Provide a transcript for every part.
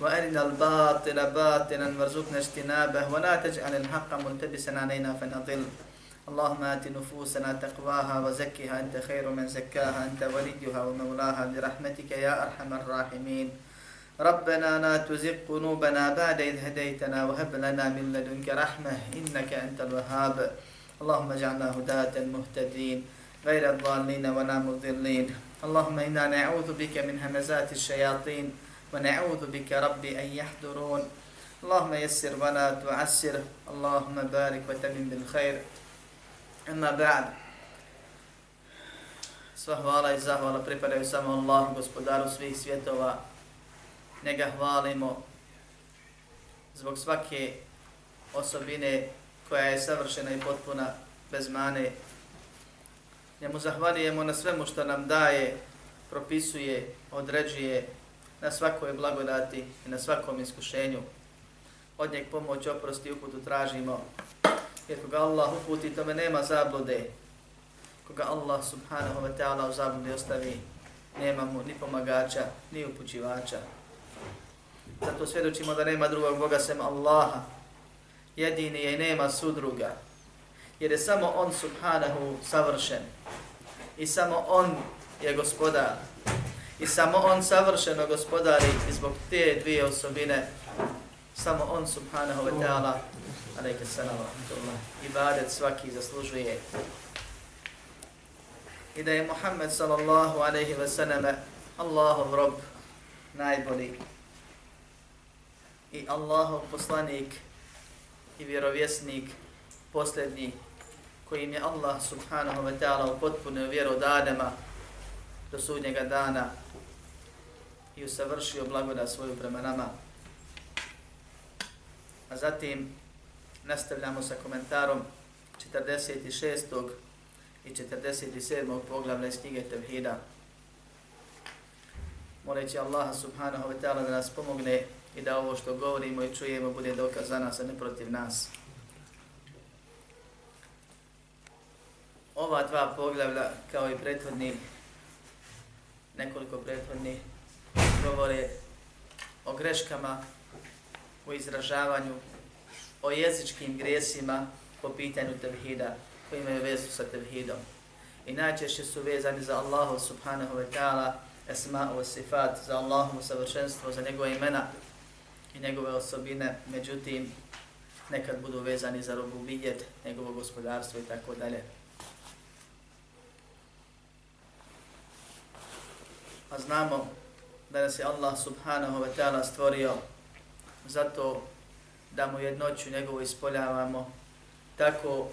وأرنا الباطل باطلا وارزقنا اجتنابه ولا تجعل الحق ملتبسا علينا فنضل. اللهم آت نفوسنا تقواها وزكها أنت خير من زكاها أنت وليها ومولاها برحمتك يا أرحم الراحمين. ربنا لا تزغ قلوبنا بعد إذ هديتنا وهب لنا من لدنك رحمة إنك أنت الوهاب. اللهم اجعلنا هداة مهتدين غير الضالين ولا مضلين. اللهم إنا نعوذ بك من همزات الشياطين ونعوذ بك ربي أن يحضرون اللهم يسر ولا تعسر اللهم بارك وتمن بالخير Amma ba'd. Sva hvala i zahvala pripadaju samo Allahu, gospodaru svih svjetova. Njega hvalimo zbog svake osobine koja je savršena i potpuna bez mane. Njemu zahvalijemo na svemu što nam daje, propisuje, određuje na svakoj blagodati i na svakom iskušenju. Od njeg pomoć, oprosti i uputu tražimo jer koga Allah uputi, tome nema zablude. Koga Allah subhanahu wa ta'ala u zablude ostavi, nema mu ni pomagača, ni upućivača. Zato svjedočimo da nema drugog Boga sem Allaha. Jedini je i nema sudruga. Jer je samo On subhanahu savršen. I samo On je gospodar. I samo On savršeno gospodari i zbog te dvije osobine samo On subhanahu wa ta'ala alaike salam ibadet svaki zaslužuje. I da je Muhammed sallallahu alaihi wa sallam Allahov rob najbolji i Allahov poslanik i vjerovjesnik posljednji kojim je Allah subhanahu wa ta'ala upotpunio vjeru od Adama do sudnjega dana i usavršio blagoda svoju prema nama. A zatim nastavljamo sa komentarom 46. i 47. poglavlja iz knjige Tevhida. Moleći Allaha subhanahu wa ta'ala da nas pomogne i da ovo što govorimo i čujemo bude dokaz za nas, a ne protiv nas. Ova dva poglavlja, kao i prethodni, nekoliko prethodni, govore o greškama u izražavanju o jezičkim grijesima po pitanju tevhida, koji imaju vezu sa tevhidom. I najčešće su vezani za Allahu subhanahu wa ta'ala, esma wa sifat, za Allahu savršenstvo, za njegove imena i njegove osobine, međutim, nekad budu vezani za robubijet, njegovo gospodarstvo i tako dalje. A znamo da nas je Allah subhanahu wa ta'ala stvorio zato da mu jednoću njegovu ispoljavamo tako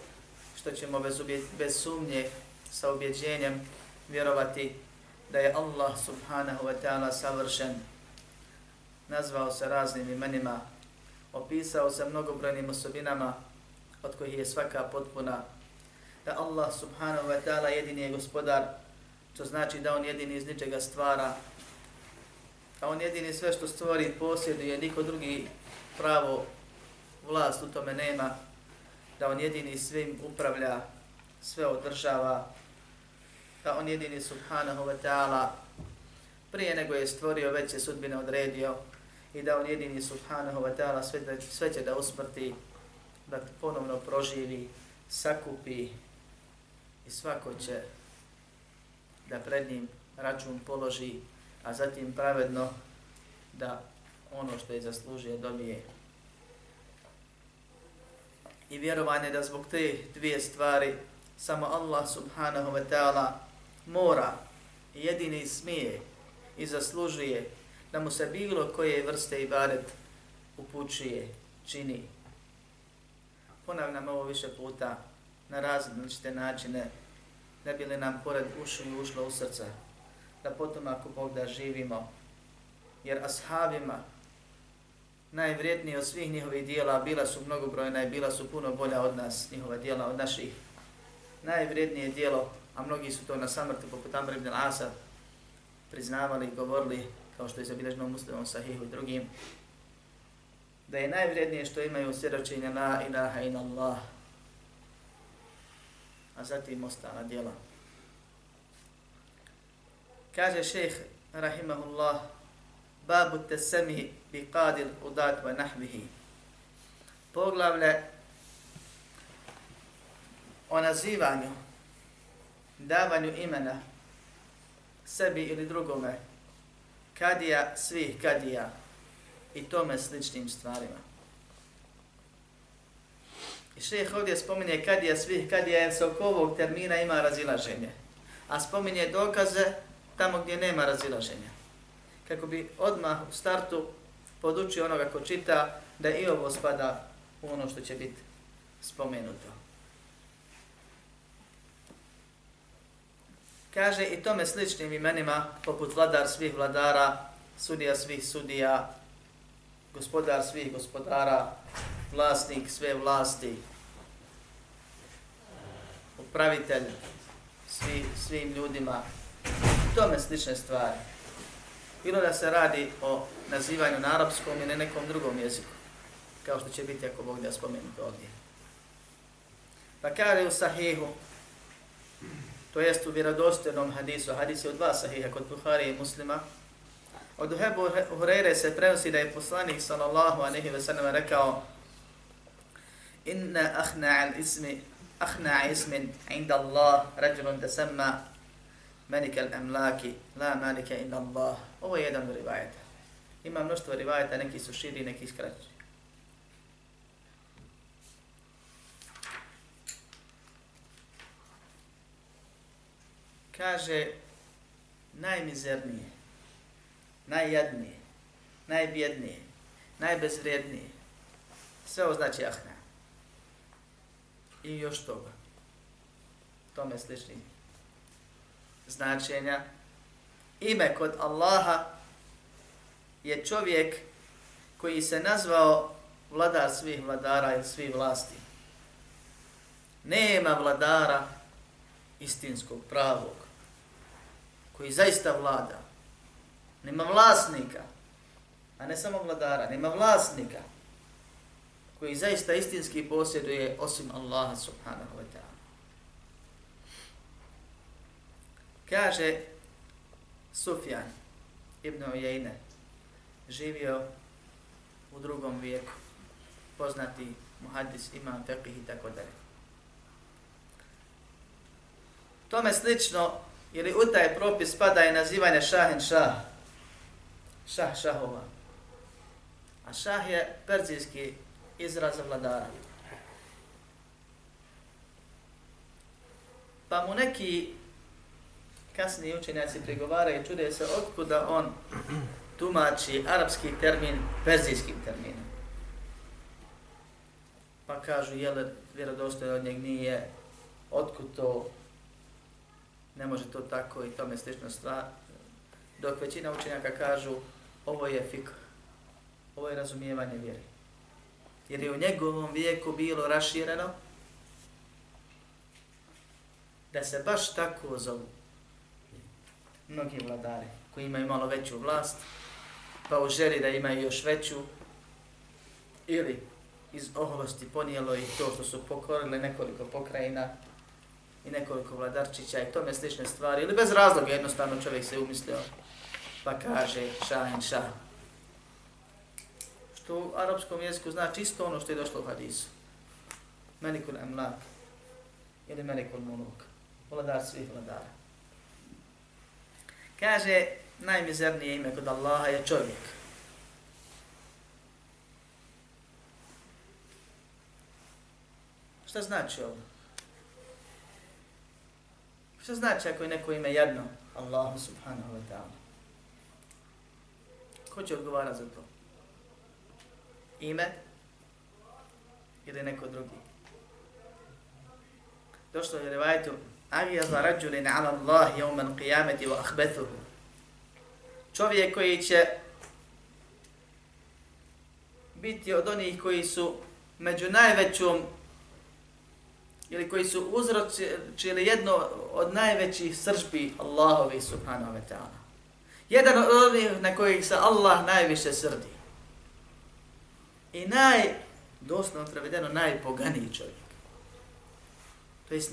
što ćemo bez, ubje, bez sumnje sa ubjeđenjem vjerovati da je Allah subhanahu wa ta'ala savršen, nazvao se raznim imenima, opisao se mnogobrojnim osobinama od kojih je svaka potpuna, da Allah subhanahu wa ta'ala jedini je gospodar, to znači da on jedini iz ničega stvara, a on jedini sve što stvori posjeduje, niko drugi pravo vlast u tome nema, da on jedini svim upravlja, sve održava, da on jedini subhanahu wa ta'ala prije nego je stvorio već je sudbine odredio i da on jedini subhanahu wa ta'ala sve, da, sve će da usmrti, da ponovno proživi, sakupi i svako će da pred njim račun položi, a zatim pravedno da ono što je zaslužio dobije i vjerovanje da zbog te dvije stvari samo Allah subhanahu wa ta'ala mora jedini smije i zaslužuje da mu se bilo koje vrste ibadet upućuje, čini. Ponavljam ovo više puta na različite načine ne bi li nam pored ušu i ušlo u srca da potom ako Bog da živimo jer ashabima najvrijednije od svih njihovih dijela, bila su mnogobrojna i bila su puno bolja od nas, njihova dijela od naših. Najvrijednije dijelo, a mnogi su to na samrtu poput Amr ibn Asa priznavali i govorili, kao što je zabilježeno muslimom sahihu i drugim, da je najvrijednije što imaju svjedočenja la ilaha in Allah, a zatim ostala djela. Kaže šejh rahimahullah, babu tesemi bi qadil udat wa nahvihi. Poglavlje o nazivanju, davanju imena sebi ili drugome, kadija svih kadija i tome sličnim stvarima. I šeheh ovdje spominje kadija svih kadija jer se oko ovog termina ima razilaženje. A spominje dokaze tamo gdje nema razilaženja. Kako bi odmah u startu podučio onoga ko čita da i ovo spada u ono što će biti spomenuto. Kaže i tome sličnim imenima, poput vladar svih vladara, sudija svih sudija, gospodar svih gospodara, vlasnik sve vlasti, upravitelj svi, svim ljudima, tome slične stvari. Bilo da se radi o nazivanju na arapskom ili nekom drugom jeziku, kao što će biti ako Bog da spomenuti ovdje. Pa kaže u sahihu, to jest u vjerodostojnom hadisu, hadis je od dva sahiha kod Buhari i muslima, od Uhebu Hureyre se prenosi da je poslanik sallallahu anehi ve sallam rekao Inna ahna al ismi ahna ismin inda Allah rajulun tasamma Malik al-Amlaki, la malika illa Allah. Ovo je jedan rivajet. Ima mnoštvo rivajeta, neki su širi, neki skraći. Kaže, najmizernije, najjadnije, najbjednije, najbezvrijednije. Sve ovo znači ahna. I još toga. Tome slični značenja. Ime kod Allaha je čovjek koji se nazvao vladar svih vladara i svih vlasti. Nema vladara istinskog, pravog, koji zaista vlada. Nema vlasnika, a ne samo vladara, nema vlasnika koji zaista istinski posjeduje osim Allaha subhanahu wa ta'ala. Kaže Sufjan ibn Ujajne, živio u drugom vijeku, poznati muhadis, imam, fekih i tako dalje. Tome slično, ili u taj propis spada i nazivanje šahin šah, šah šahova. A šah je perzijski izraz vladara. Pa mu neki kasniji učenjaci pregovaraju, i čude se otkuda on tumači arapski termin perzijskim terminom. Pa kažu, jel vjerodostoje od njeg nije, otkud to, ne može to tako i tome slično stvar. Dok većina učenjaka kažu, ovo je fik, ovo je razumijevanje vjere. Jer je u njegovom vijeku bilo rašireno da se baš tako zovu mnogi vladari koji imaju malo veću vlast, pa u želi da imaju još veću, ili iz oholosti ponijelo i to što su pokorili nekoliko pokrajina i nekoliko vladarčića i tome slične stvari, ili bez razloga jednostavno čovjek se umislio, pa kaže šahin šah. Što u arapskom jeziku znači isto ono što je došlo u hadisu. Melikul emlak ili melikul muluk, vladar svih vladara. Kaže, najmizernije ime kod Allaha je čovjek. Šta znači ovo? Šta znači ako je neko ime jedno? Allahu subhanahu wa ta'ala. Ko će odgovara za to? Ime? Ili neko drugi? Došlo je revajtu أغيظ رجل على الله يوم القيامة وأخبثه čovjek koji će biti od onih koji su među najvećom ili koji su uzročili jedno od najvećih sržbi Allahovi subhanahu wa ta'ala. Jedan od onih na kojih se Allah najviše srdi. I naj, doslovno prevedeno, najpoganiji čovjek. To jest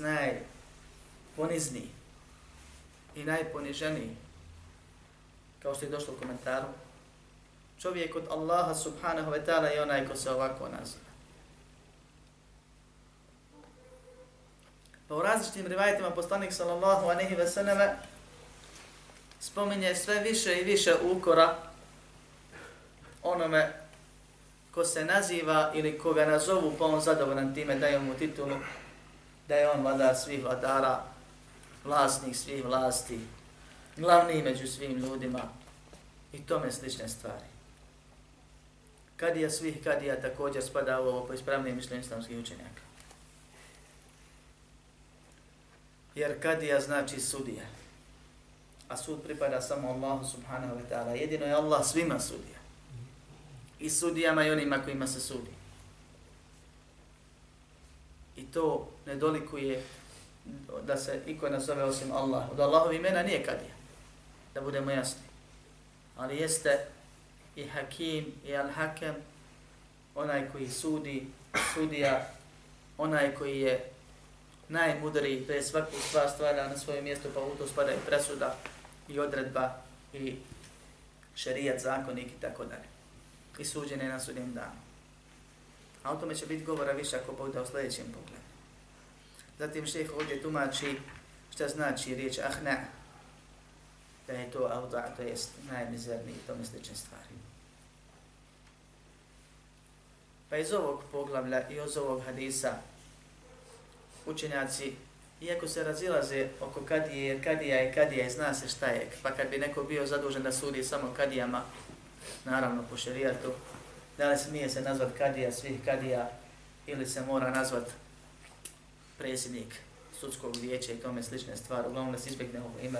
najponizniji i najponiženiji. Kao što je došlo u komentaru. Čovjek od Allaha subhanahu wa ta'ala je onaj ko se ovako naziva. Pa u različitim rivajetima poslanik sallallahu anehi ve sallame spominje sve više i više ukora onome ko se naziva ili koga nazovu pa on zadovoljan time daje mu titulu da je on vladar svih vladara, vlasnik svih vlasti, glavni među svim ljudima i tome slične stvari. Kadija svih kadija također spada u ovo po ispravnijem mišljenju islamskih učenjaka. Jer kadija znači sudija. A sud pripada samo Allahu subhanahu wa ta'ala. Jedino je Allah svima sudija. I sudijama i onima kojima se sudi. I to ne dolikuje da se iko nazove osim Allah. Od Allahov imena nije kadija. Da budemo jasni. Ali jeste i Hakim i Al-Hakem, onaj koji sudi, sudija, onaj koji je najmudriji, da je svaku stvar stvara na svoje mjesto, pa u to spada i presuda i odredba i šerijat, zakonik i tako dalje. I suđenje na sudnjem danu. A o tome će biti govora više ako Bog da u sljedećem pogledu. Zatim šeheh ovdje tumači šta znači riječ ahna, da je to auda, to jest najmizerniji i tome slične stvari. Pa iz ovog poglavlja i iz ovog hadisa učenjaci, iako se razilaze oko kadije, jer kadija je kadija i zna se šta je, pa kad bi neko bio zadužen da sudi samo kadijama, naravno po šerijatu, da li smije se nazvat kadija svih kadija ili se mora nazvat predsjednik sudskog vijeća i tome slične stvari, uglavnom da se izbjegne ovo ime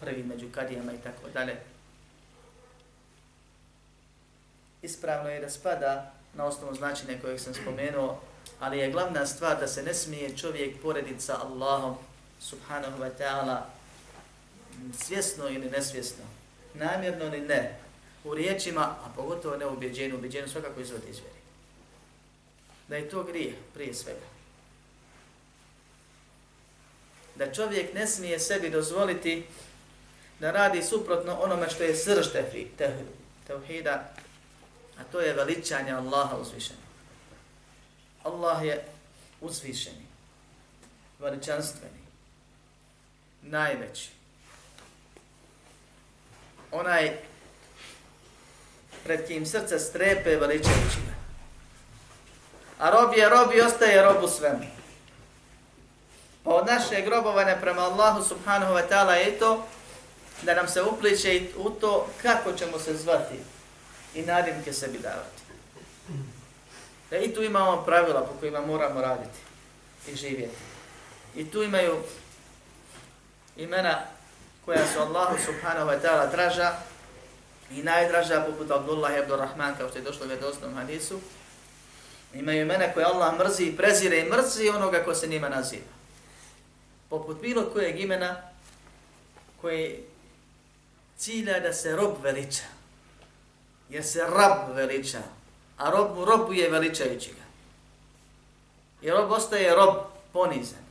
prvi među kadijama i tako dalje. Ispravno je da spada na osnovu značine kojeg sam spomenuo, ali je glavna stvar da se ne smije čovjek porediti sa Allahom subhanahu wa ta'ala svjesno ili nesvjesno, namjerno ili ne, u riječima, a pogotovo ne u ubjeđenju, ubjeđenju svakako izvodi izvjeri. Da je to grije prije svega. Da čovjek ne smije sebi dozvoliti da radi suprotno onome što je srž tevhida, a to je veličanje Allaha uzvišenog. Allah je uzvišeni, veličanstveni, najveći. Onaj pred kim srce strepe veličajući ga. A rob je rob i ostaje rob u svemu. Pa od naše grobovane prema Allahu subhanahu wa ta'ala je to da nam se upliče u to kako ćemo se zvati i nadimke sebi davati. Da i tu imamo pravila po kojima moramo raditi i živjeti. I tu imaju imena koja su Allahu subhanahu wa ta'ala draža i najdraža poput Abdullah i Abdurrahman kao što je došlo u vjerovostnom hadisu. Imaju imena koje Allah mrzi i prezire i mrzi onoga ko se njima naziva. Poput bilo kojeg imena koje cilja da se rob veliča. Jer se rab veliča a rob mu robuje veličajući ga. I rob ostaje rob ponizan.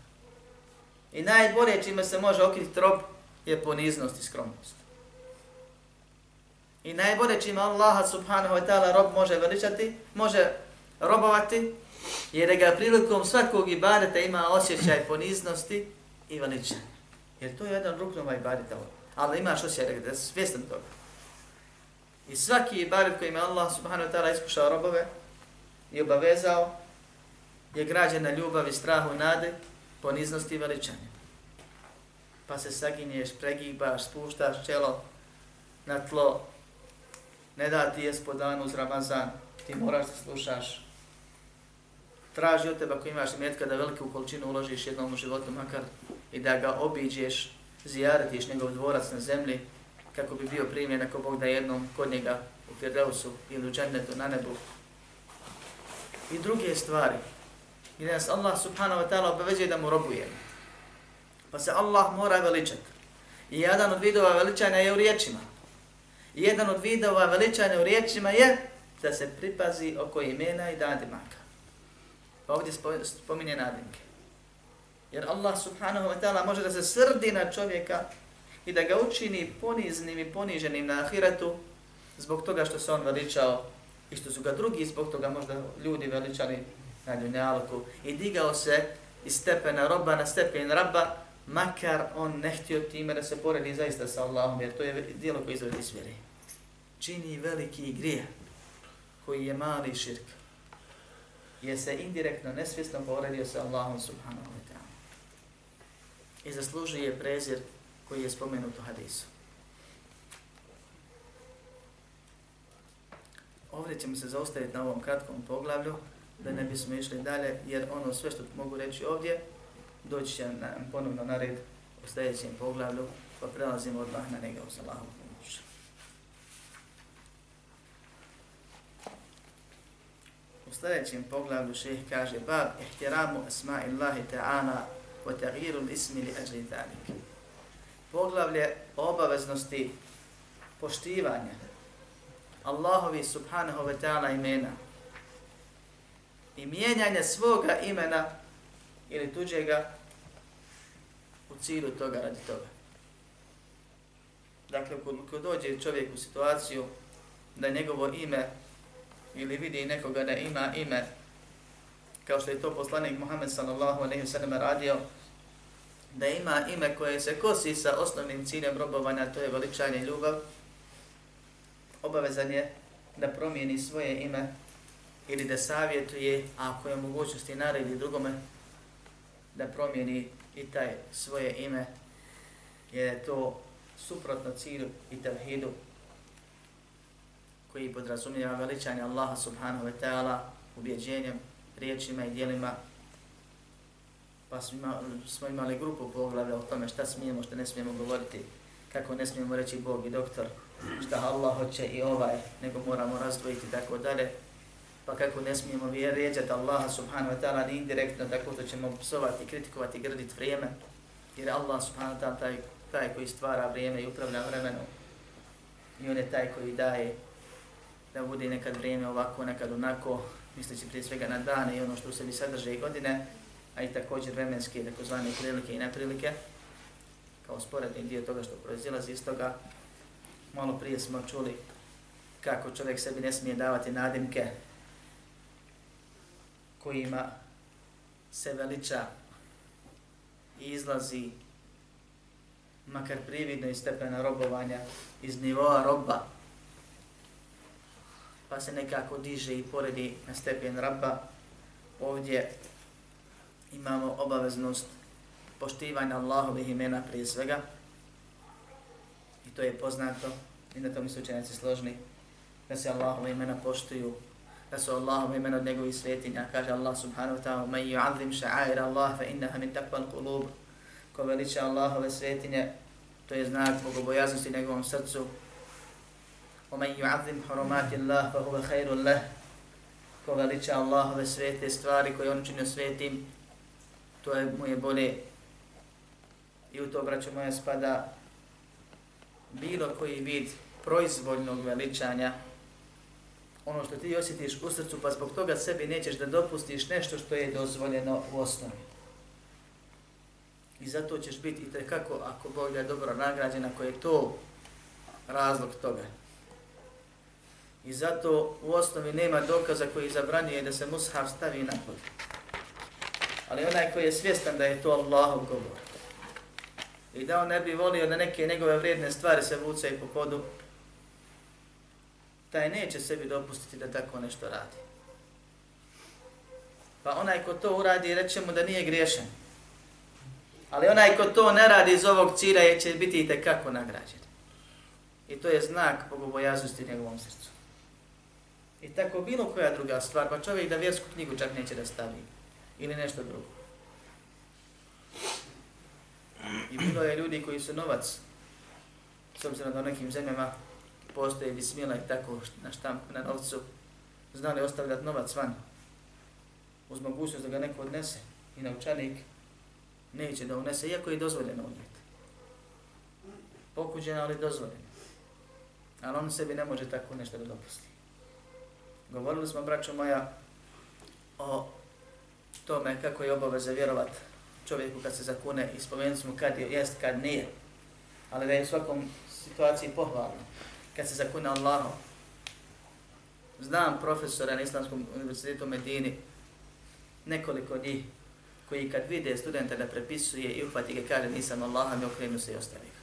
I najbolje čime se može okriti rob je poniznost i skromnost. I najbolje čime Allah subhanahu wa ta'ala rob može veličati, može robovati, jer ga prilikom svakog ibadeta ima osjećaj poniznosti i veličanja. Jer to je jedan ruknova ibadeta. Ali imaš osjećaj da si svjestan toga. I svaki ibadet koji je Allah subhanahu wa ta'ala iskušao robove i obavezao je građen na ljubavi, strahu, nade, poniznosti i veličanje. Pa se saginješ, pregibaš, spuštaš čelo na tlo, ne da ti jes po danu uz Ramazan, ti moraš da slušaš. Traži od teba ako imaš imetka da veliku količinu uložiš jednom u životu makar i da ga obiđeš, zijaratiš njegov dvorac na zemlji, kako bi bio primljen ako Bog da jednom kod njega u Firdausu ili u džennetu na nebu i druge stvari. gdje nas Allah subhanahu wa ta'ala obavezuje da mu robujemo. Pa se Allah mora veličati. I jedan od vidova veličanja je u riječima. I jedan od vidova veličanja u riječima je da se pripazi oko imena i nadimaka. Pa ovdje spominje nadimke. Jer Allah subhanahu wa ta'ala može da se srdi na čovjeka i da ga učini poniznim i poniženim na ahiretu zbog toga što se on veličao i što su ga drugi zbog toga možda ljudi veličali na dunjalku i digao se iz stepena roba na stepen rabba makar on ne htio time da se poredi zaista sa Allahom jer to je dijelo koje izvedi iz. Čini veliki grije koji je mali širk je se indirektno, nesvjesno poredio sa Allahom subhanahu. I zaslužuje prezir koji je spomenut u hadisu. Ovdje ćemo se zaustaviti na ovom kratkom poglavlju, da ne bismo išli dalje, jer ono sve što mogu reći ovdje, doći će na, ponovno na red u sljedećem poglavlju, pa prelazimo odmah na njega uz salahu pomoć. U sljedećem poglavlju šeheh kaže Bab ihtiramu asma illahi ta'ala wa taghiru ismi li ajli dhalik. Poglavlje obaveznosti poštivanja Allahovi subhanahu wa ta'ala imena i mijenjanje svoga imena ili tuđega u cilju toga radi toga. Dakle, ako dođe čovjek u situaciju da njegovo ime ili vidi nekoga da ima ime kao što je to poslanik Muhammed sallallahu alejhi ve sellem radio, da ima ime koje se kosi sa osnovnim ciljem robovanja, to je veličanje i ljubav, obavezan je da promijeni svoje ime ili da savjetuje, ako je mogućnosti naredi drugome, da promijeni i taj svoje ime, jer je to suprotno cilju i tevhidu koji podrazumijeva veličanje Allaha subhanahu wa ta'ala ubjeđenjem, riječima i dijelima. Pa smo imali, smo imali grupu poglavlja o tome šta smijemo, šta ne smijemo govoriti, kako ne smijemo reći Bog i doktor, šta Allah hoće i ovaj, nego moramo razdvojiti tako dalje. Pa kako ne smijemo vjerjeđati Allaha subhanahu wa ta'ala ni indirektno, tako da ćemo psovati, kritikovati, grditi vrijeme. Jer Allah subhanahu wa ta'ala taj, taj koji stvara vrijeme i upravlja vremenom. I on je taj koji daje da bude nekad vrijeme ovako, nekad onako, misleći prije svega na dane i ono što u sebi sadrže i godine, a i također vremenske, takozvane prilike i neprilike, kao sporedni dio toga što proizilazi iz toga, malo prije smo čuli kako čovjek sebi ne smije davati nadimke kojima se veliča i izlazi makar prividno iz stepena robovanja, iz nivoa roba, pa se nekako diže i poredi na stepen rabba. Ovdje imamo obaveznost poštivanja Allahovih imena prije svega, to je poznato i na tom su učenjaci složni, da se Allahove imena poštuju, da su Allahove imena od njegovih svetinja, kaže Allah subhanahu wa ta'ala, man yu'adzim sha'air Allah fa innaha min taqwa qulub. Ko veliča Allahove svetinje, to je znak bogobojaznosti njegovom srcu. ومن يعظم حرمات الله Allah خير huwa khairul lah. Ko veliča Allahove svete stvari koje on činio svetim, to je mu je bolje. I u to, braćo moja, spada bilo koji vid proizvoljnog veličanja, ono što ti osjetiš u srcu, pa zbog toga sebi nećeš da dopustiš nešto što je dozvoljeno u osnovi. I zato ćeš biti i kako ako Bog je dobro nagrađen, ako je to razlog toga. I zato u osnovi nema dokaza koji zabranjuje da se mushaf stavi na pod. Ali onaj koji je svjestan da je to Allahov govor, i da on ne bi volio da neke njegove vrijedne stvari se vucaju po podu, taj neće sebi dopustiti da tako nešto radi. Pa onaj ko to uradi, reće mu da nije griješan. Ali onaj ko to ne radi iz ovog cilja, je će biti i tekako nagrađen. I to je znak bogobojaznosti njegovom srcu. I tako bilo koja druga stvar, pa čovjek da vjersku knjigu čak neće da stavi. Ili nešto drugo. I bilo je ljudi koji su novac, s obzirom da u nekim zemljama postoje bismila i tako na štampu, na novcu, znali ostavljati novac van. uz mogućnost da ga neko odnese i naučanik neće da unese, iako je dozvoljeno unijeti. Pokuđeno, ali dozvoljeno. Ali on sebi ne može tako nešto da dopusti. Govorili smo, braćo moja, o tome kako je obaveza vjerovat čovjeku kad se zakune i spomenuli smo kad je, jest, kad nije. Ali da je u svakom situaciji pohvalno. Kad se zakune Allahom. Znam profesora na Islamskom univerzitetu Medini, nekoliko njih, koji kad vide studenta da prepisuje i uhvati ga kaže nisam Allaha, mi okrenu se i ostavi ga.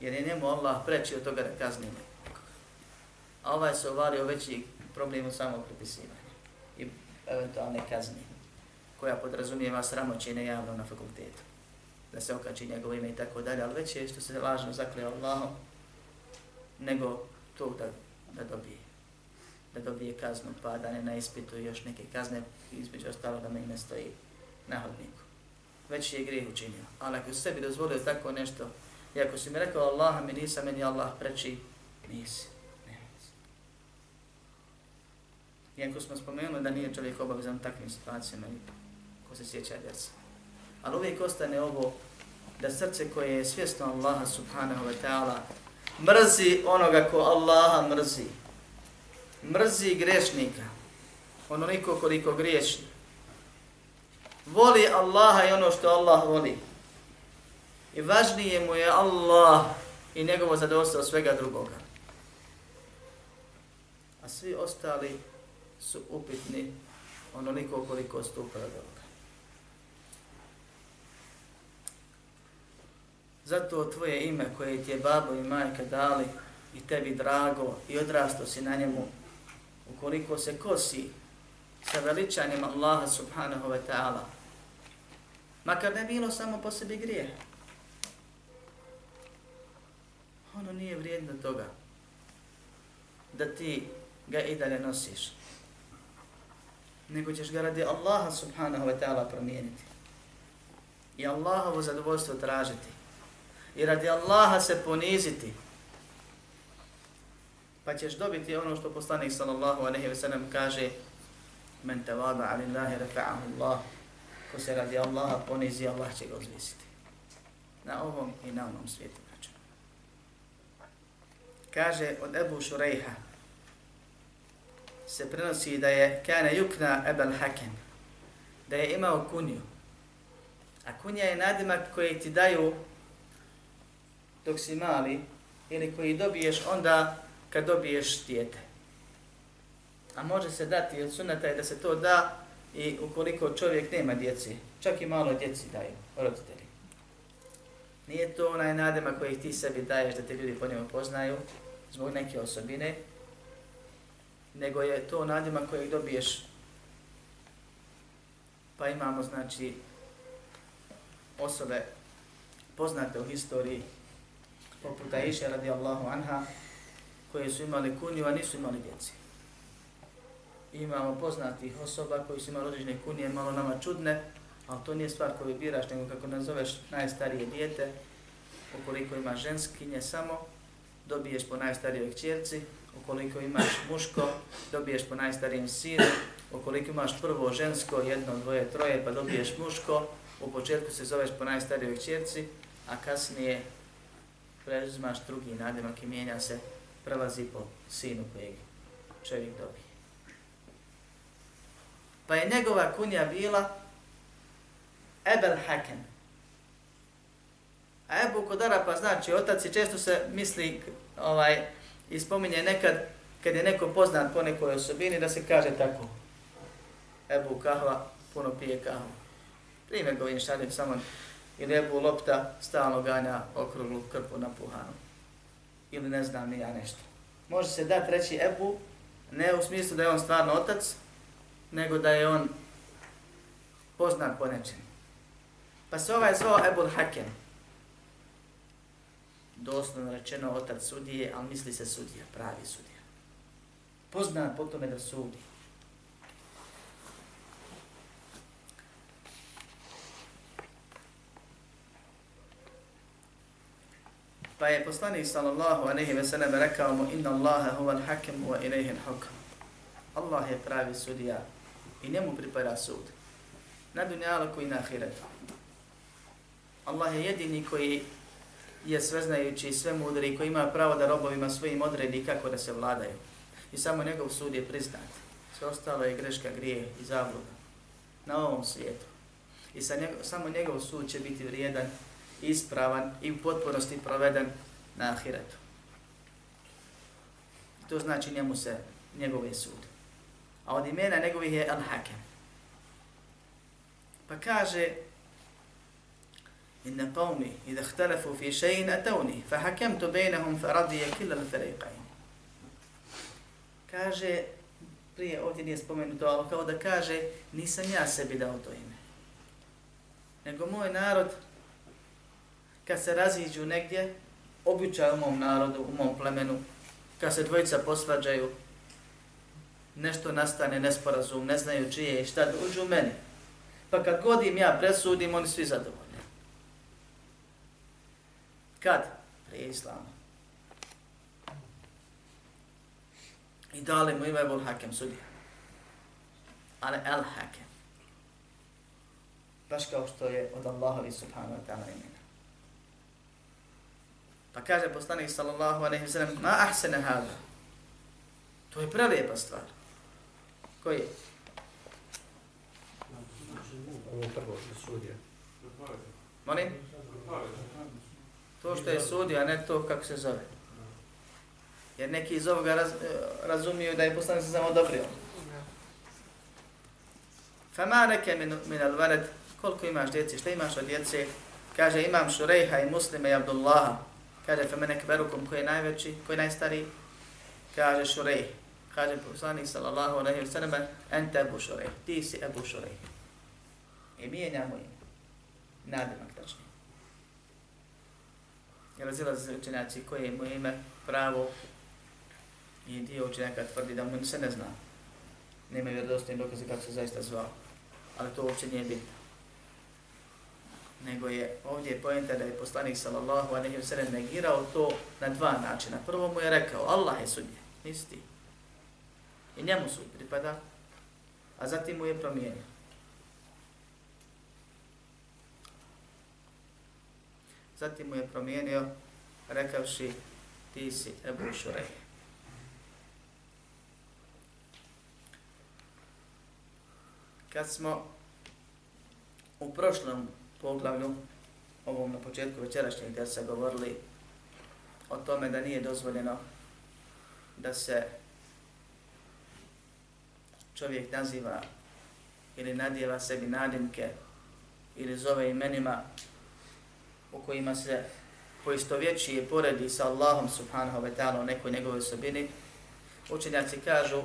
Jer je njemu Allah preći od toga da kazni njega. A ovaj se ovalio veći problem u samopripisivanju i eventualne kazne koja podrazumijeva sramoćenje javno na fakultetu. Da se okači njegovo ime i tako dalje, ali već je što se lažno zakleo Allahom, nego to da, da dobije da dobije kaznu, pa da ne na ispitu još neke kazne, između ostalo da me ne stoji na hodniku. Već je grijeh učinio. Ali ako sebi dozvolio tako nešto, i ako si mi rekao Allah mi nisam, meni Allah preči, nisi. Iako smo spomenuli da nije čovjek obavezan takvim situacijama, ko se sjeća djeca. Ali uvijek ostane ovo da srce koje je svjesno Allaha subhanahu wa ta'ala mrzi onoga ko Allaha mrzi mrzi grešnika, onoliko koliko griješi. Voli Allaha i ono što Allah voli. I važnije mu je Allah i njegovo zadovoljstvo svega drugoga. A svi ostali su upitni onoliko koliko stupa od ovoga. Zato tvoje ime koje ti je babo i majka dali i tebi drago i odrasto si na njemu ukoliko se kosi sa veličanjem Allaha subhanahu wa ta'ala, makar ne bilo samo po sebi grije, ono nije vrijedno toga da ti ga i dalje nosiš, nego ćeš ga radi Allaha subhanahu wa ta'ala promijeniti. I Allahovo zadovoljstvo tražiti. I radi Allaha se poniziti. Pa ćeš dobiti ono što poslanik sallallahu alejhi ve sellem kaže men tawada alillahi rafa'ahu Allah. Ko se radi Allaha ponizi Allah će ga uzvisiti na ovom i na onom svijetu kaže od Ebu Šurejha se prenosi da je kana yukna Ebel Hakem da je imao kunju a kunja je nadimak koji ti daju dok si mali ili koji dobiješ onda kad dobiješ dijete. A može se dati od sunata je da se to da i ukoliko čovjek nema djeci, čak i malo djeci daju roditelji. Nije to onaj nadima koji ti sebi daješ da te ljudi po njemu poznaju zbog neke osobine, nego je to nadima kojeg dobiješ. Pa imamo, znači, osobe poznate u historiji, poput Aisha radijallahu anha, koje su imali kunju, a nisu imali djeci. Imamo poznatih osoba koji su imali određene kunije, malo nama čudne, ali to nije stvar koju biraš, nego kako nazoveš najstarije dijete, ukoliko ima ženskinje samo, dobiješ po najstarijoj kćerci, ukoliko imaš muško, dobiješ po najstarijem sinu, ukoliko imaš prvo žensko, jedno, dvoje, troje, pa dobiješ muško, u početku se zoveš po najstarijoj čerci, a kasnije preuzmaš drugi nadimak i mijenja se prelazi po sinu kojeg čovjek dobije. Pa je njegova kunja bila Ebel Hakem. A Ebu Kodara pa znači otac i često se misli ovaj, i spominje nekad kad je neko poznat po nekoj osobini da se kaže tako. Ebu Kahva puno pije kahvu. Primjer govin šaljem samo ili Ebu Lopta stalno ganja okruglu krpu na puhanu ili ne znam ni ja nešto. Može se dati reći Ebu, ne u smislu da je on stvarno otac, nego da je on poznat po nečem. Pa se ovaj zvao Ebul Hakem. Doslovno rečeno otac sudije, ali misli se sudija, pravi sudija. Poznan po tome da sudi. Pa je poslanik sallallahu alejhi ve sellem rekao mu inna Allaha huwa hakim wa ilayhi al-hukm. Allah je pravi sudija I njemu pripada sud. Na dunjalu koji na ahiretu. Allah je jedini koji je sveznajući i sve mudri koji ima pravo da robovima svojim odredi kako da se vladaju. I samo njegov sud je priznat. Sve ostalo je greška, grije i zabluda. Na ovom svijetu. I sa njegov, samo njegov sud će biti vrijedan, ispravan i u potpunosti proveden na ahiretu. To znači njemu se njegov je sud. A od imena njegovih je Al-Hakem. Pa kaže Inna qawmi idha ikhtalafu fi shay'in atawni fa hakamtu bainahum fa radiya kull al-fariqayn. Kaže prije ovdje nije spomenuto, ali kao da kaže nisam ja sebi dao to ime. Nego moj narod kad se raziđu negdje, običaj u mom narodu, u mom plemenu, kad se dvojica posvađaju, nešto nastane nesporazum, ne znaju čije i šta, uđu u meni. Pa kad god im ja presudim, oni svi zadovoljni. Kad? Prije islama. I dali mu ime Ebul Hakem sudija. Ali El Hakem. Baš kao što je od Allahovi subhanahu wa ta'ala imena. Pa kaže poslanik sallallahu alaihi wa sallam, ma ahsene hada. To je prelijepa stvar. Koji je? Ovo prvo sudija. Molim? To što je sudio, a ne to kako se zove. Jer neki iz ovoga raz, e, razumiju da je poslanik se samo odobrio. Fama neke min, min alvaled, koliko imaš djeci, šta imaš od djece? Kaže, imam Šurejha i Muslima i Abdullaha. Kaže, fe mene kberukom, koji je najveći, koji je najstariji? Kaže, Šurejh. Kaže, poslanik sallallahu alaihi wa sallam, ente Ebu Šurejh, Ti si Ebu Šurejh. I mijenjamo ime. Nadimak tačnije. Jer razilaze učenjaci koje je mu ime pravo i dio učenjaka tvrdi da mu se ne zna. Nema vjerodostojni dokaze kako se zaista zvao. Ali to uopće nije bitno. Nego je ovdje pojenta da je poslanik sallallahu alaihi wa sallam negirao to na dva načina. Prvo mu je rekao, Allah je sudje, nisi ti. I njemu sud pripada, a zatim mu je promijenio. Zatim mu je promijenio, rekavši, ti si Ebu Šurej. Kad smo u prošlom poglavlju, ovom na početku večerašnjeg gdje se govorili o tome da nije dozvoljeno da se čovjek naziva ili nadjeva sebi nadimke ili zove imenima u kojima se poistovjećuje poredi sa Allahom subhanahu wa ta'ala u nekoj njegove osobini, učenjaci kažu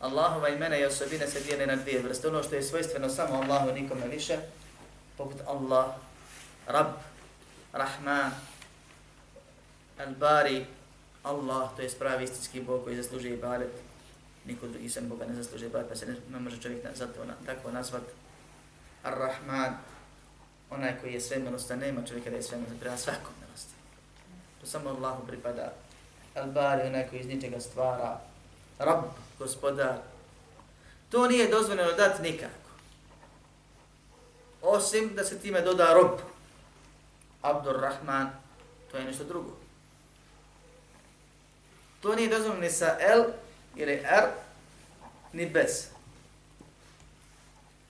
Allahova imena i osobine se dijele na dvije vrste. Ono što je svojstveno samo Allahu nikome više, poput Allah, Rab, Rahman, Al-Bari, Allah, to je pravi istinski Bog koji zaslužuje ibadet. Niko drugi sem Boga ne zaslužuje ibadet, pa se ne, ne može čovjek zato na, tako nazvat. Ar-Rahman, onaj koji je sve milostan, nema čovjeka da je sve milostan, prema svakom milostan. To samo Allahu pripada. Al-Bari, onaj koji iz ničega stvara. Rab, gospodar. To nije dozvoljeno dati nikako. Osim da se time doda rob. Abdurrahman, to je nešto drugo. To nije dozvoljeno ni sa L ili R, ni bez.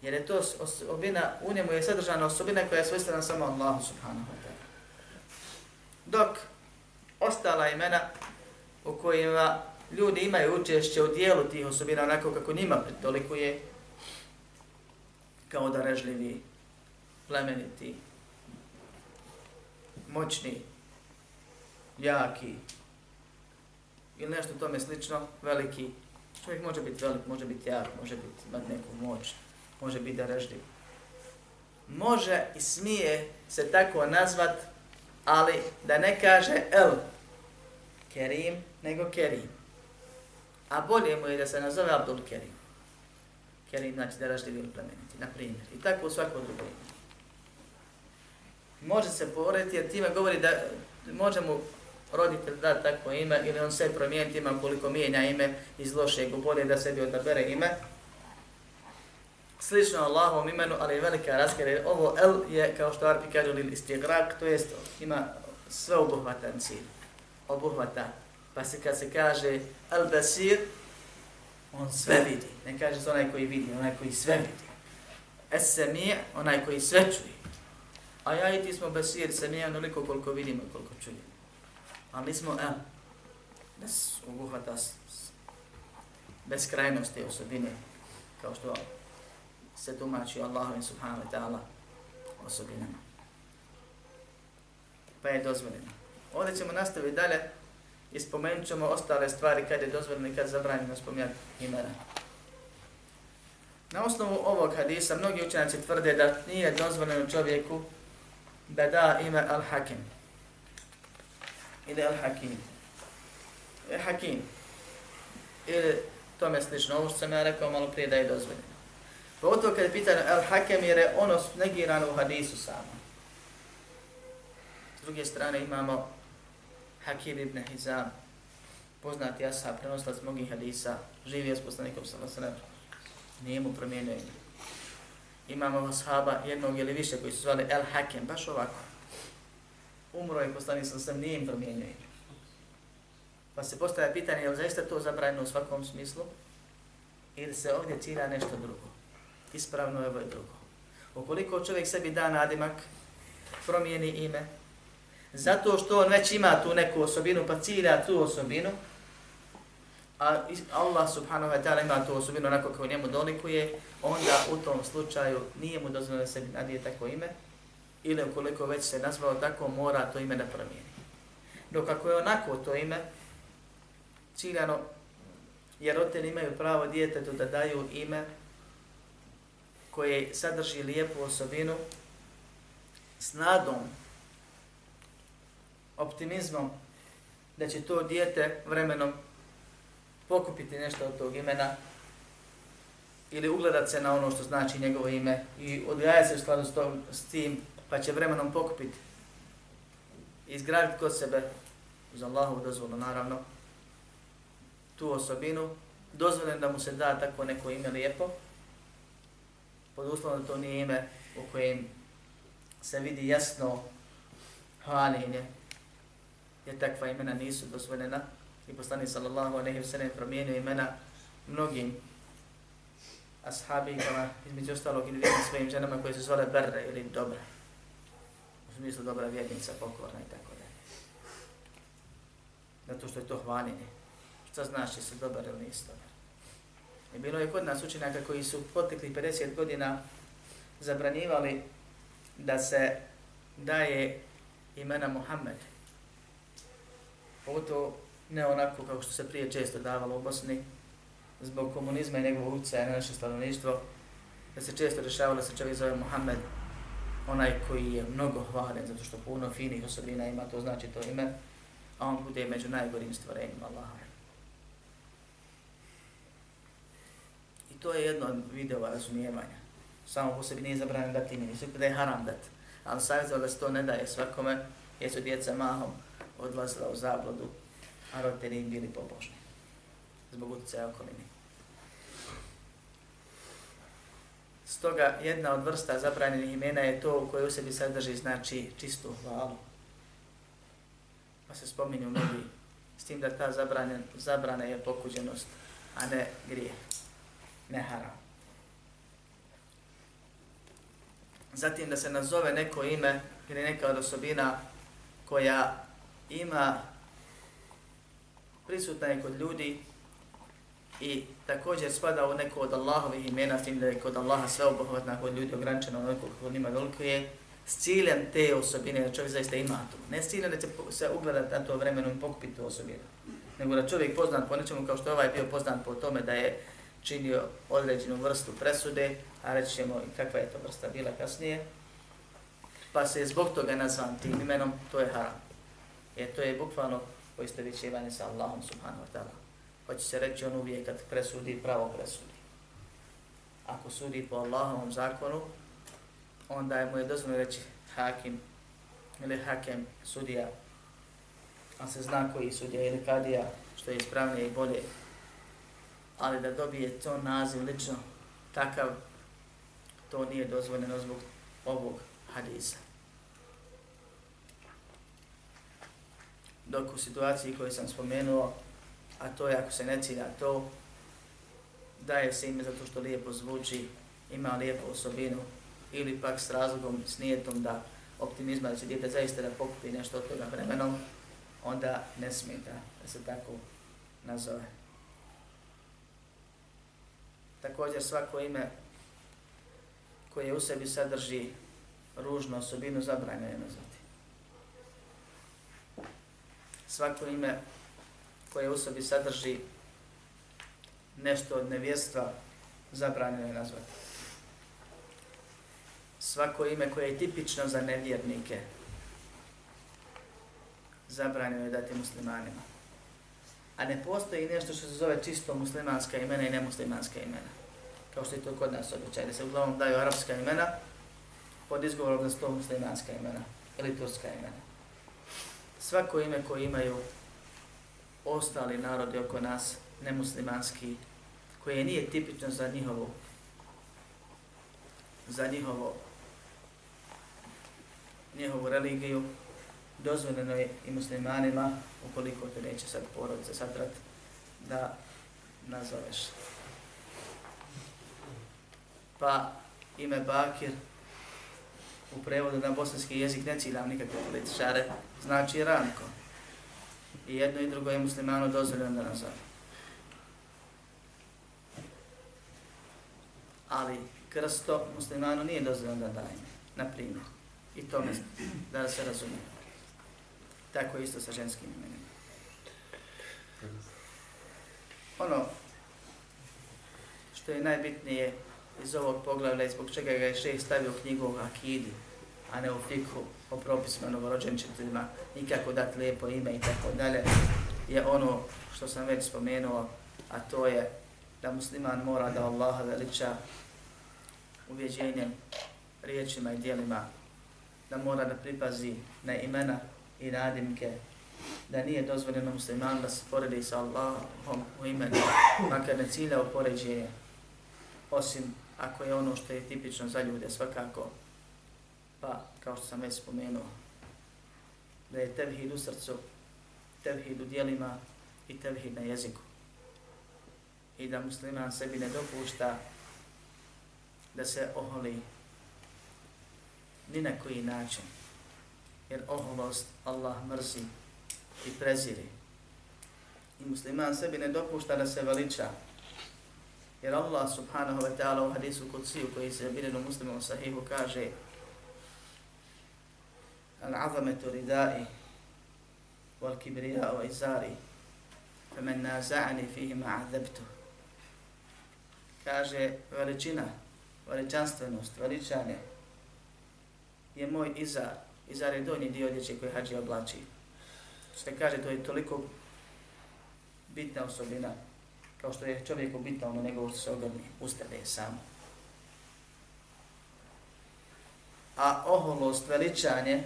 Jer je to osobina, u njemu je sadržana osobina koja je svojstvena samo Allahu subhanahu wa ta'ala. Dok ostala imena u kojima ljudi imaju učešće u dijelu tih osobina onako kako njima pritolikuje, kao darežljivi, plemeniti, moćni, jaki, ili nešto tome slično, veliki. Čovjek može biti velik, može biti jak, može biti imati neku moć, može biti darežljiv. Može i smije se tako nazvat, ali da ne kaže El Kerim, nego Kerim. A bolje mu je da se nazove Abdul Kerim. Kerim znači darežljiv ili plemeniti, na primjer. I tako u svako drugo ime. Može se porediti jer time govori da može mu roditelj da tako ime ili on se promijeniti ima koliko mijenja ime iz lošeg u bolje da sebi odabere ime slično Allahovom imenu, ali je velika razgleda. Ovo El je, kao što Arpi kažu, lil istigrak, to jest ima sve obuhvatan cilj. Obuhvata. Pa se kad se kaže El Basir, on sve vidi. Ne kaže se onaj koji vidi, onaj koji sve vidi. Es Semi, onaj koji sve čuje. A ja i ti smo Basir, Semi, onoliko koliko vidimo i koliko čujemo. Ali nismo El. Nas obuhvata beskrajnosti osobine, kao što se tumači Allahovim subhanahu wa ta'ala osobinama. Pa je dozvoljeno. Ovdje ćemo nastaviti dalje i spomenut ćemo ostale stvari kad je dozvoljeno i kad zabranjeno spomenuti imena. Na osnovu ovog hadisa mnogi učenjaci tvrde da nije dozvoljeno čovjeku da da ime Al-Hakim. Ili Al-Hakim. E, Hakim Ili tome slično. Ovo što sam ja rekao malo prije da je dozvoljeno. Pa Pogotovo kad je pitanje El Hakem jer je ono negirano u hadisu samo. S druge strane imamo Hakim ibn Hizam, poznati ashab, prenoslac mnogih hadisa, živio s poslanikom sa Vasanem, nije mu promijenio ime. Imamo ashaba jednog ili više koji su zvali El Hakem, baš ovako. Umro je poslanik sa Vasanem, nije im promijenio ime. Pa se postavlja pitanje, je li zaista to zabranjeno u svakom smislu? Ili se ovdje cilja nešto drugo? Ispravno je ovo je drugo. Ukoliko čovjek sebi da nadimak, promijeni ime, zato što on već ima tu neku osobinu, pa cilja tu osobinu, a Allah subhanahu wa ta'ala ima tu osobinu onako kao njemu dolikuje, onda u tom slučaju nije mu dozvoljeno da sebi nadije tako ime, ili ukoliko već se nazvao tako, mora to ime da promijeni. Dok ako je onako to ime, ciljano, jer roditelji imaju pravo djetetu da daju ime koje sadrži lijepu osobinu s nadom, optimizmom da će to dijete vremenom pokupiti nešto od tog imena ili ugledat se na ono što znači njegovo ime i odgaja se u skladu s, tom, s tim pa će vremenom pokupiti. I izgraditi kod sebe uz Allahovu dozvolu naravno tu osobinu dozvoljen da mu se da tako neko ime lijepo pod uslovom da to nije ime u kojem se vidi jasno hvaljenje, jer takva imena nisu dozvoljena i poslani sallallahu aleyhi wa sallam promijenio imena mnogim ashabikama, između ostalog ili vjernim svojim ženama koje se zvole Berre ili Dobra. U smislu dobra vjernica, pokorna i tako da. Zato što je to hvaljenje. Šta znaš, jesi dobar ili nisi dobar? I bilo je kod nas učenjaka koji su potekli 50 godina zabranjivali da se daje imena Muhammed. Pogotovo ne onako kao što se prije često davalo u Bosni, zbog komunizma i njegovog utjecaja na naše stanovništvo, da se često rešavalo da se čovjek zove Muhammed, onaj koji je mnogo hvalen, zato što puno finih osobina ima, to znači to ime, a on bude među najgorim stvorenjima Allaha. To je jedno od videova razumijevanja. Samo po sebi nije zabranjeno dati ime, nije, da je haram dati. Ali savjetovao da se to ne daje svakome, jer su djeca mahom odlazila u zablodu, a roditelji im bili pobožni. Zbog utjecaja okolini. Stoga jedna od vrsta zabranjenih imena je to u kojoj u sebi sadrži znači čistu hvalu. Pa se spominju mnogi s tim da ta zabranjen, zabrana je pokuđenost, a ne grijeh ne haram. Zatim da se nazove neko ime ili neka od osobina koja ima prisutna je kod ljudi i također spada u neko od Allahovih imena, tim da je kod Allaha sve obuhvatna kod ljudi ograničeno onoliko kod njima veliko je, s ciljem te osobine da čovjek zaista ima to. Ne s ciljem da će se ugledati na to vremenu i pokupiti tu osobinu, nego da čovjek poznat po nečemu kao što je ovaj bio poznat po tome da je činio određenu vrstu presude, a reći ćemo i kakva je to vrsta bila kasnije, pa se je zbog toga nazvan tim imenom, to je haram. Jer to je bukvalno poistovićivanje sa Allahom subhanahu wa ta'ala. Hoće se reći on uvijek kad presudi, pravo presudi. Ako sudi po Allahovom zakonu, onda je mu je dozvoljeno reći hakim ili hakem sudija, a se zna koji sudija ili kadija, što je ispravnije i bolje ali da dobije to naziv lično takav to nije dozvoljeno zbog ovog hadisa. Dok u situaciji koju sam spomenuo, a to je ako se ne cilja to, daje se ime zato što lijepo zvuči, ima lijepu osobinu, ili pak s razlogom, s nijetom da optimizma da će djete zaista da pokupi nešto od toga vremenom, onda ne smeta da se tako nazove. Također svako ime koje u sebi sadrži ružnu osobinu zabranjeno je nazvati. Svako ime koje u sebi sadrži nešto od nevjestva zabranjeno je nazvati. Svako ime koje je tipično za nevjernike zabranjeno je dati muslimanima. A ne postoji nešto što se zove čisto muslimanska imena i nemuslimanska imena. Kao što je to kod nas običaj, da se uglavnom daju arapska imena pod izgovorom da su to muslimanska imena ili turska imena. Svako ime koje imaju ostali narodi oko nas, nemuslimanski, koje nije tipično za njihovo, za njihovo njihovu religiju, dozvoljeno je i muslimanima, ukoliko te neće sad porodice satrat, da nazoveš. Pa ime Bakir u prevodu na bosanski jezik ne ciljam nikakve političare, znači Ranko. I jedno i drugo je muslimano dozvoljeno da nazove. Ali krsto muslimano nije dozvoljeno da daje, na primjer. I to ne da se razumije. Tako isto sa ženskim imenima. Ono što je najbitnije iz ovog poglavlja i zbog čega ga je šeh stavio knjigu o akidi, a ne u fikhu o propisima novorođenčetima, nikako dati lijepo ime i tako dalje, je ono što sam već spomenuo, a to je da musliman mora da Allaha veliča uvjeđenjem, riječima i dijelima, da mora da pripazi na imena i nadimke, da nije dozvoljeno musliman da se poredi sa Allahom u imenu, makar ne cilja u poređenje, osim ako je ono što je tipično za ljude svakako, pa kao što sam već spomenuo, da je tevhid u srcu, tevhid u dijelima i tevhid na jeziku. I da musliman sebi ne dopušta da se oholi ni na koji način. Jer oholost Allah mrzi i preziri. I musliman sebi ne dopušta da se veliča. Jer Allah subhanahu wa ta'ala u hadisu kuciju koji se bilinu muslimom sahihu kaže Al-azametu ridai wal-kibriya'u izari Femen naza'ani fihima azabtu Kaže veličina, veličanstvenost, veličanje je moj izar, izar je donji dio odjeće koji hađi oblači. Što kaže, to je toliko bitna osobina kao što je čovjeku bitno ono nego što se ogrni, ustade je samo. A oholost, veličanje,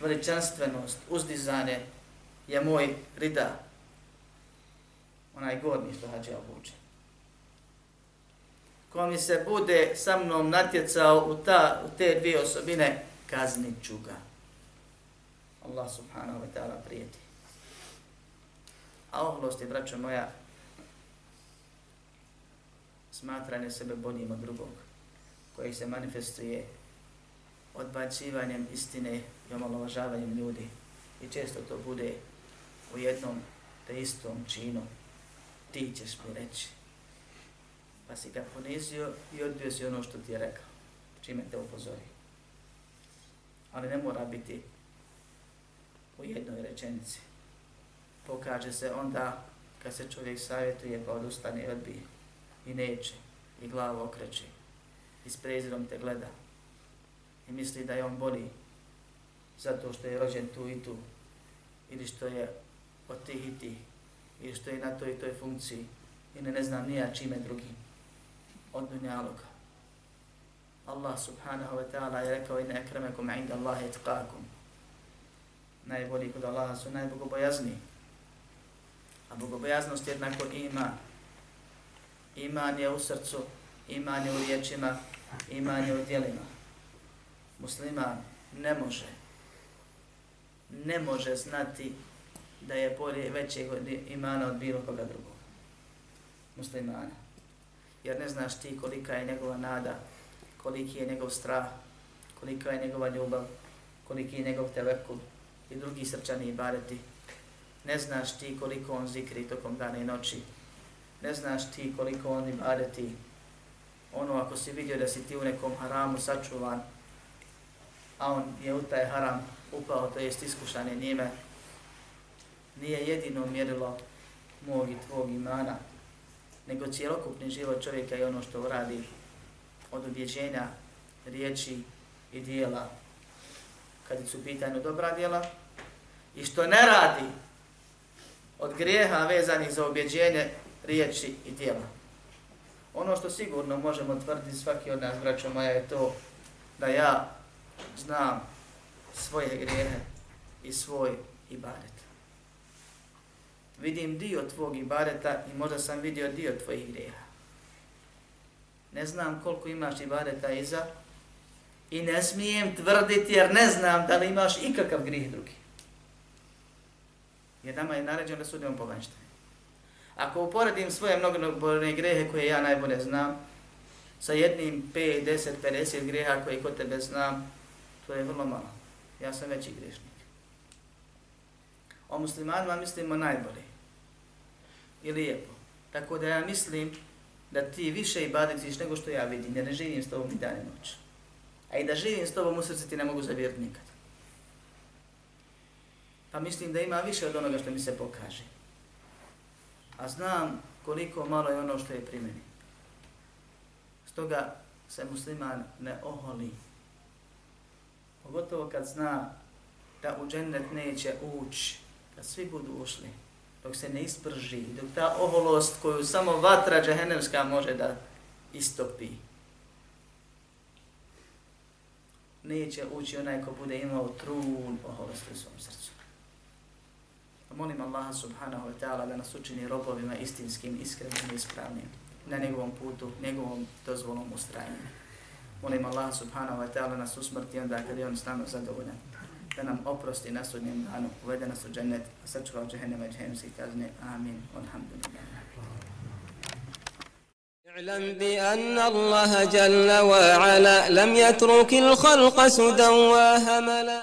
veličanstvenost, uzdizanje je moj rida, onaj gornji što hađe obuče ko mi se bude sa mnom natjecao u, ta, u te dvije osobine, kaznit ću ga. Allah subhanahu wa ta'ala prijeti. A oholost je, braćo moja, smatranje sebe boljim od drugog, koji se manifestuje odbacivanjem istine i omalovažavanjem ljudi. I često to bude u jednom te istom činu. Ti ćeš mi reći, pa si ga ponizio i odbio si ono što ti je rekao, čime te upozori. Ali ne mora biti u jednoj rečenici. Pokaže se onda kad se čovjek savjetuje pa odustane i odbije i neće i glavu okreće i s prezirom te gleda i misli da je on bolji zato što je rođen tu i tu ili što je od tih i tih ili što je na toj i toj funkciji ili ne znam nija čime drugim od dunjaluka. Allah subhanahu wa ta'ala je rekao inna akramakum inda Allahi itqakum. Najbolji kod Allaha su najbogobojazni. A bogobojaznost jednako ima. Iman je u srcu iman je u riječima, iman je u dijelima. Musliman ne može, ne može znati da je bolje većeg imana od bilo koga drugog. Muslimana. Jer ne znaš ti kolika je njegova nada, koliki je njegov strah, kolika je njegova ljubav, koliki je njegov telekul i drugi srčani ibadeti. Ne znaš ti koliko on zikri tokom dana i noći. Ne znaš ti koliko on ibadeti. Ono ako si vidio da si ti u nekom haramu sačuvan, a on je u taj haram upao, to jest iskušan je njime, nije jedino mjerilo mog i tvog imana, nego cijelokupni život čovjeka i ono što uradi od objeđenja, riječi i dijela, kad su pitanju dobra dijela, i što ne radi od grijeha vezanih za objeđenje, riječi i dijela. Ono što sigurno možemo tvrditi svaki od nas, braćo moja, je to da ja znam svoje grijehe i svoj ibadet. Vidim dio tvog ibadeta i možda sam vidio dio tvojih grijeha. Ne znam koliko imaš ibadeta iza i ne smijem tvrditi jer ne znam da li imaš ikakav grijeh drugi. Jer nama je naređeno da sudimo po vanštini. Ako uporedim svoje mnogobrojne grehe koje ja najbolje znam, sa jednim 5, 10, 50 greha koje kod tebe znam, to je vrlo malo. Ja sam veći grešnik. O muslimanima mislimo najbolje i lijepo. Tako da ja mislim da ti više i nego što ja vidim, jer ne živim s tobom i dan i noć. A i da živim s tobom u srcu ti ne mogu zavjeriti nikad. Pa mislim da ima više od onoga što mi se pokaže. A znam koliko malo je ono što je pri meni. Stoga se musliman ne oholi Pogotovo kad zna da u džennet neće ući, kad svi budu ušli, dok se ne isprži, dok ta oholost koju samo vatra džehennemska može da istopi. Neće ući onaj ko bude imao trun oholosti u svom srcu. Molim Allaha subhanahu wa ta'ala da nas učini robovima istinskim, iskrenim i ispravnim na njegovom putu, njegovom dozvolom ustrajanjem. Molim Allah subhanahu wa ta'ala nas usmrti onda kad je on s nama zadovoljan. Da nam oprosti na sudnjem danu, uvede nas u džennet, sačuva u džehennema i džehennemske kazne. Amin. Alhamdulillah. اعلم بأن الله جل وعلا لم يترك الخلق سدى وهملا